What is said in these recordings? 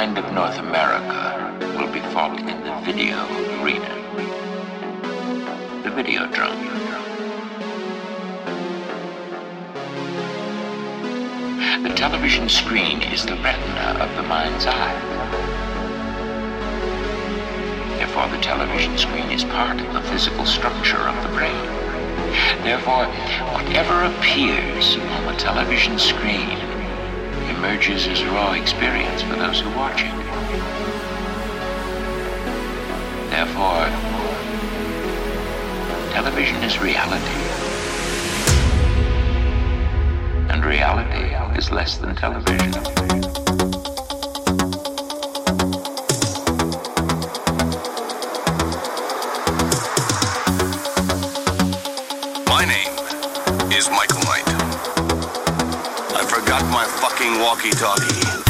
mind of North America will be fought in the video arena. The Videodrome. The television screen is the retina of the mind's eye. Therefore, the television screen is part of the physical structure of the brain. Therefore, whatever appears on the television screen emerges as a raw experience for those who watch it. Therefore, television is reality. And reality is less than television. Fucking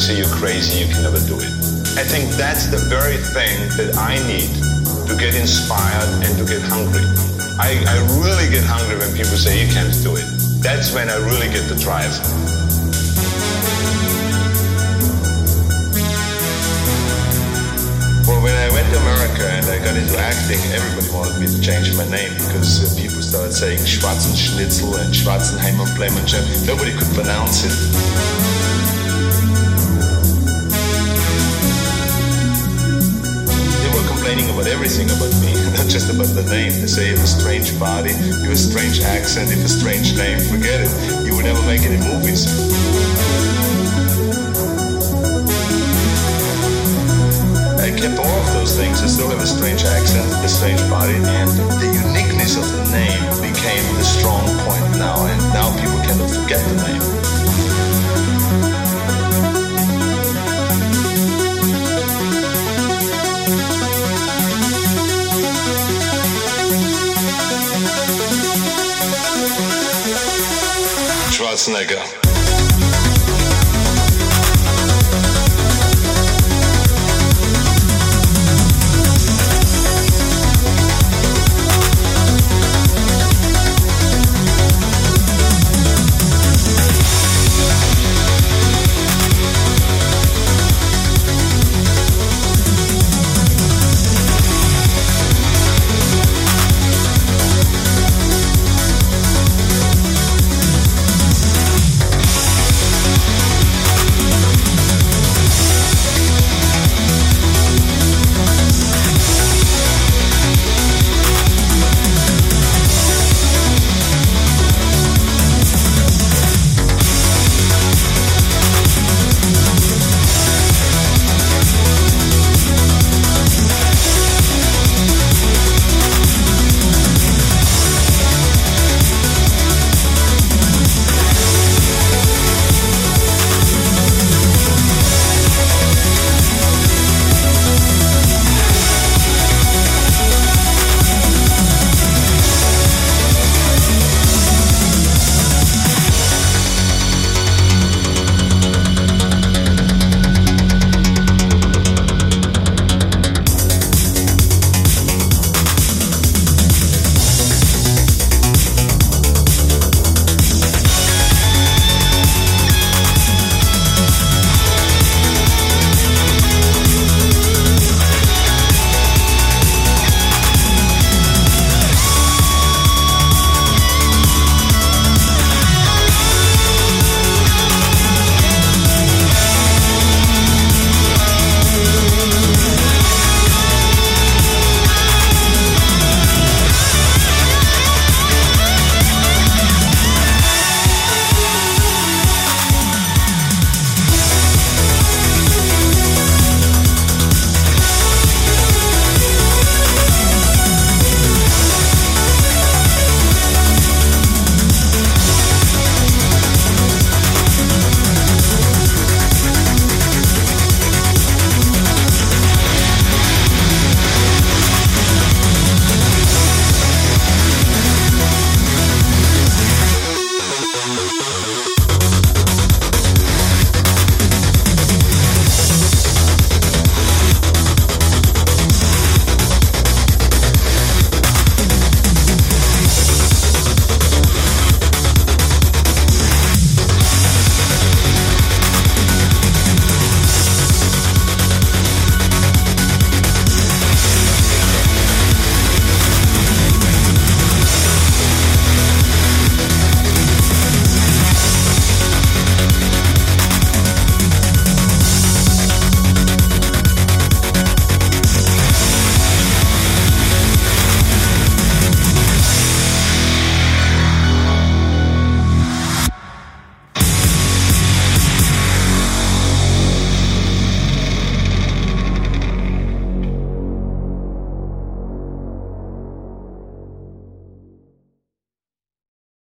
Will say you're crazy, you can never do it. I think that's the very thing that I need to get inspired and to get hungry. I, I really get hungry when people say you can't do it. That's when I really get the drive. Well, when I went to America and I got into acting, everybody wanted me to change my name because uh, people started saying Schwarzenschnitzel and Schwarzenheimer Blemmenchen. Nobody could pronounce it. Everything about me, not just about the name. They say you have a strange body, you have a strange accent, you have a strange name. Forget it. You will never make any movies. I kept all of those things. I still have a strange accent, a strange body, and the uniqueness of the name became the strong point now, and now people cannot forget the name. Schwarzenegger.